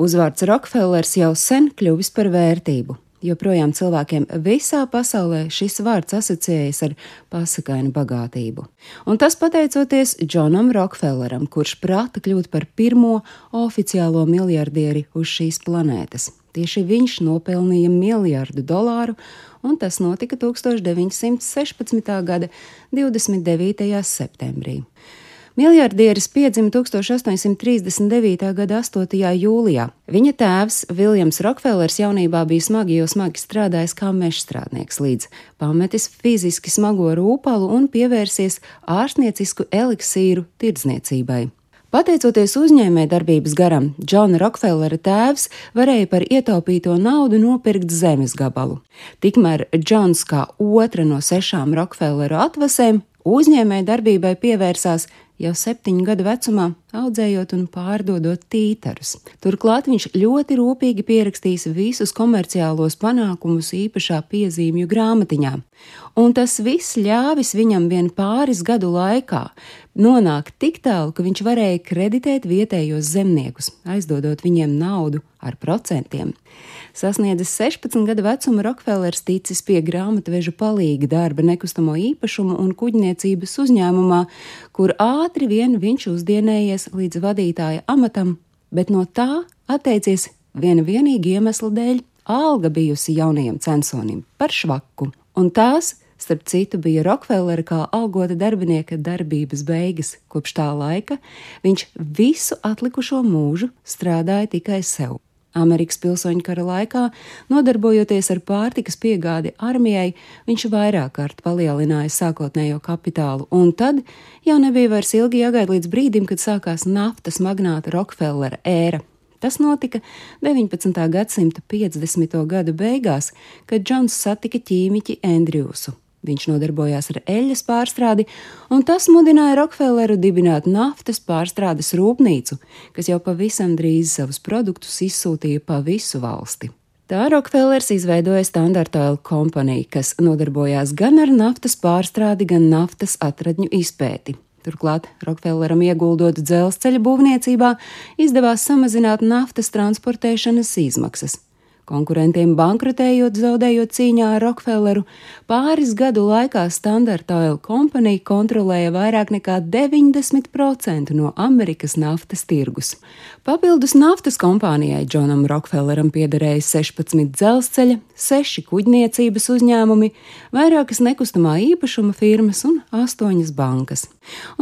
Uzvārds Rokefellers jau sen kļuvis par vērtību. Joprojām cilvēkiem visā pasaulē šis vārds asociējas ar pasakainu bagātību. Un tas pateicoties Džonam Rokfelleram, kurš prāta kļūt par pirmo oficiālo miljardieri uz šīs planētas. Tieši viņš nopelnīja miljardu dolāru, un tas notika 1916. gada 29. septembrī. Miljardieris piedzima 1839. gada 8. jūlijā. Viņa tēvs, Viljams Rokfellers, jaunībā bija smagi, jo smagi strādājis kā mežstrādnieks, līdz pametis fiziski smago rūpalu un pievērsies ārstniecisku eliksīru tirdzniecībai. Pateicoties uzņēmējdarbības garam, Džona Rokfellera tēvs varēja par ietaupīto naudu nopirkt zemes gabalu. Tikmēr Džons, kā otra no sešām Rokfelleru atvasēm, uzņēmējdarbībai pievērsās jau septiņu gadu vecumā, audzējot un pārdodot tītarus. Turklāt viņš ļoti rūpīgi pierakstīs visus komerciālos panākumus īpašā piezīmju grāmatiņā, un tas viss ļāvis viņam vien pāris gadu laikā nonākt tik tālu, ka viņš varēja kreditēt vietējos zemniekus, aizdodot viņiem naudu ar procentiem. Sasniedzis 16 gadu vecumu, Rokfellers ticis pie grāmatveža palīga darba nekustamo īpašumu un kuģniecības uzņēmumā, kur ātri vien viņš uzdienējies līdz vadītāja amatam, bet no tā atteicies viena vienīga iemesla dēļ - alga bijusi jaunajam censonim par švaku, un tās Starp citu, bija Rokfellera kā algota darbinieka darbības beigas. Kopš tā laika viņš visu atlikušo mūžu strādāja tikai sev. Amerikas pilsoņu kara laikā, nodarbojoties ar pārtikas piegādi armijai, viņš vairāk kārt palielināja sākotnējo kapitālu, un tad jau nebija vairs ilgi jāgaida līdz brīdim, kad sākās naftas magnāta Rokfellera ēra. Tas notika 19. gadsimta 50. gadu beigās, kad Džons satika ķīmiķi Andrjusu. Viņš nodarbojās ar eļļas pārstrādi, un tas mudināja Rokfelleru dibināt naftas pārstrādes rūpnīcu, kas jau pavisam drīz savus produktus izsūtīja pa visu valsti. Tā Rokfellers izveidoja Standard Oil Company, kas nodarbojās gan ar naftas pārstrādi, gan naftas atradņu izpēti. Turklāt Rokfelleram ieguldot dzelzceļa būvniecībā, izdevās samazināt naftas transportēšanas izmaksas. Konkurentiem bankrotējot, zaudējot cīņā ar Rokfelleru, pāris gadu laikā Standard Oil Company kontrolēja vairāk nekā 90% no Amerikas naftas tirgus. Papildus naftas kompānijai Džonam Rokfelleram piederēja 16 dzelzceļa, 6 kuģniecības uzņēmumi, vairākas nekustamā īpašuma firmas un 8 bankas.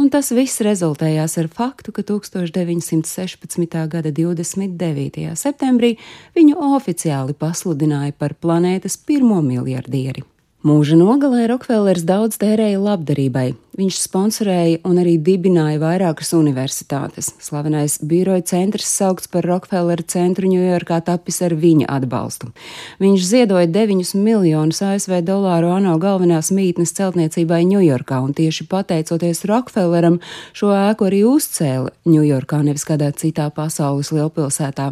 Un tas viss rezultējās ar faktu, ka 1916. gada 29. septembrī viņu oficiāli oficiāli pasludināja par planētas pirmo miljardieri. Mūža nogalē Rokfellers daudz tērēja labdarībai. Viņš sponsorēja un arī dibināja vairākas universitātes. Slavenais biroja centrs saukts par Rokfelleru centru Ņujorkā tapis ar viņa atbalstu. Viņš ziedoja 9 miljonus ASV dolāru ANO galvenās mītnes celtniecībai Ņujorkā, un tieši pateicoties Rokfelleram šo ēku arī uzcēla Ņujorkā, nevis kādā citā pasaules lielpilsētā.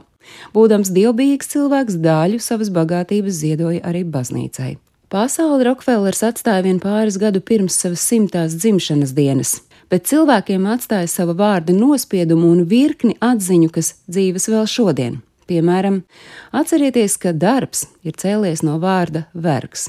Būdams dievbijīgs cilvēks, daļu savas bagātības ziedoja arī baznīcai. Pasauli Rokfellers atstāja vien pāris gadu pirms savas simtās dzimšanas dienas, bet cilvēkiem atstāja sava vārda nospiedumu un virkni atziņu, kas dzīves vēl šodien. Piemēram, atcerieties, ka darbs ir cēlies no vārda vergs,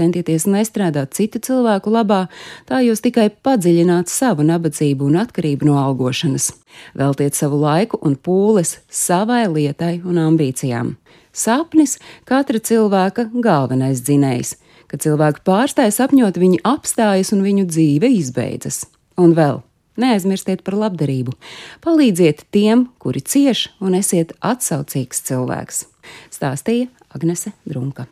Centieties nestrādāt citu cilvēku labā, tā jūs tikai padziļināt savu nabadzību un atkarību no algošanas. Veltiet savu laiku un pūles savai lietai un ambīcijām. Sapnis katra cilvēka galvenais dzinējs. Kad cilvēki pārstāj sapņot, viņi apstājas un viņu dzīve izbeidzas. Un vēl neaizmirstiet par labdarību. Palīdziet tiem, kuri cieš, un esiet atsaucīgs cilvēks. Stāstīja Agnese Drunka.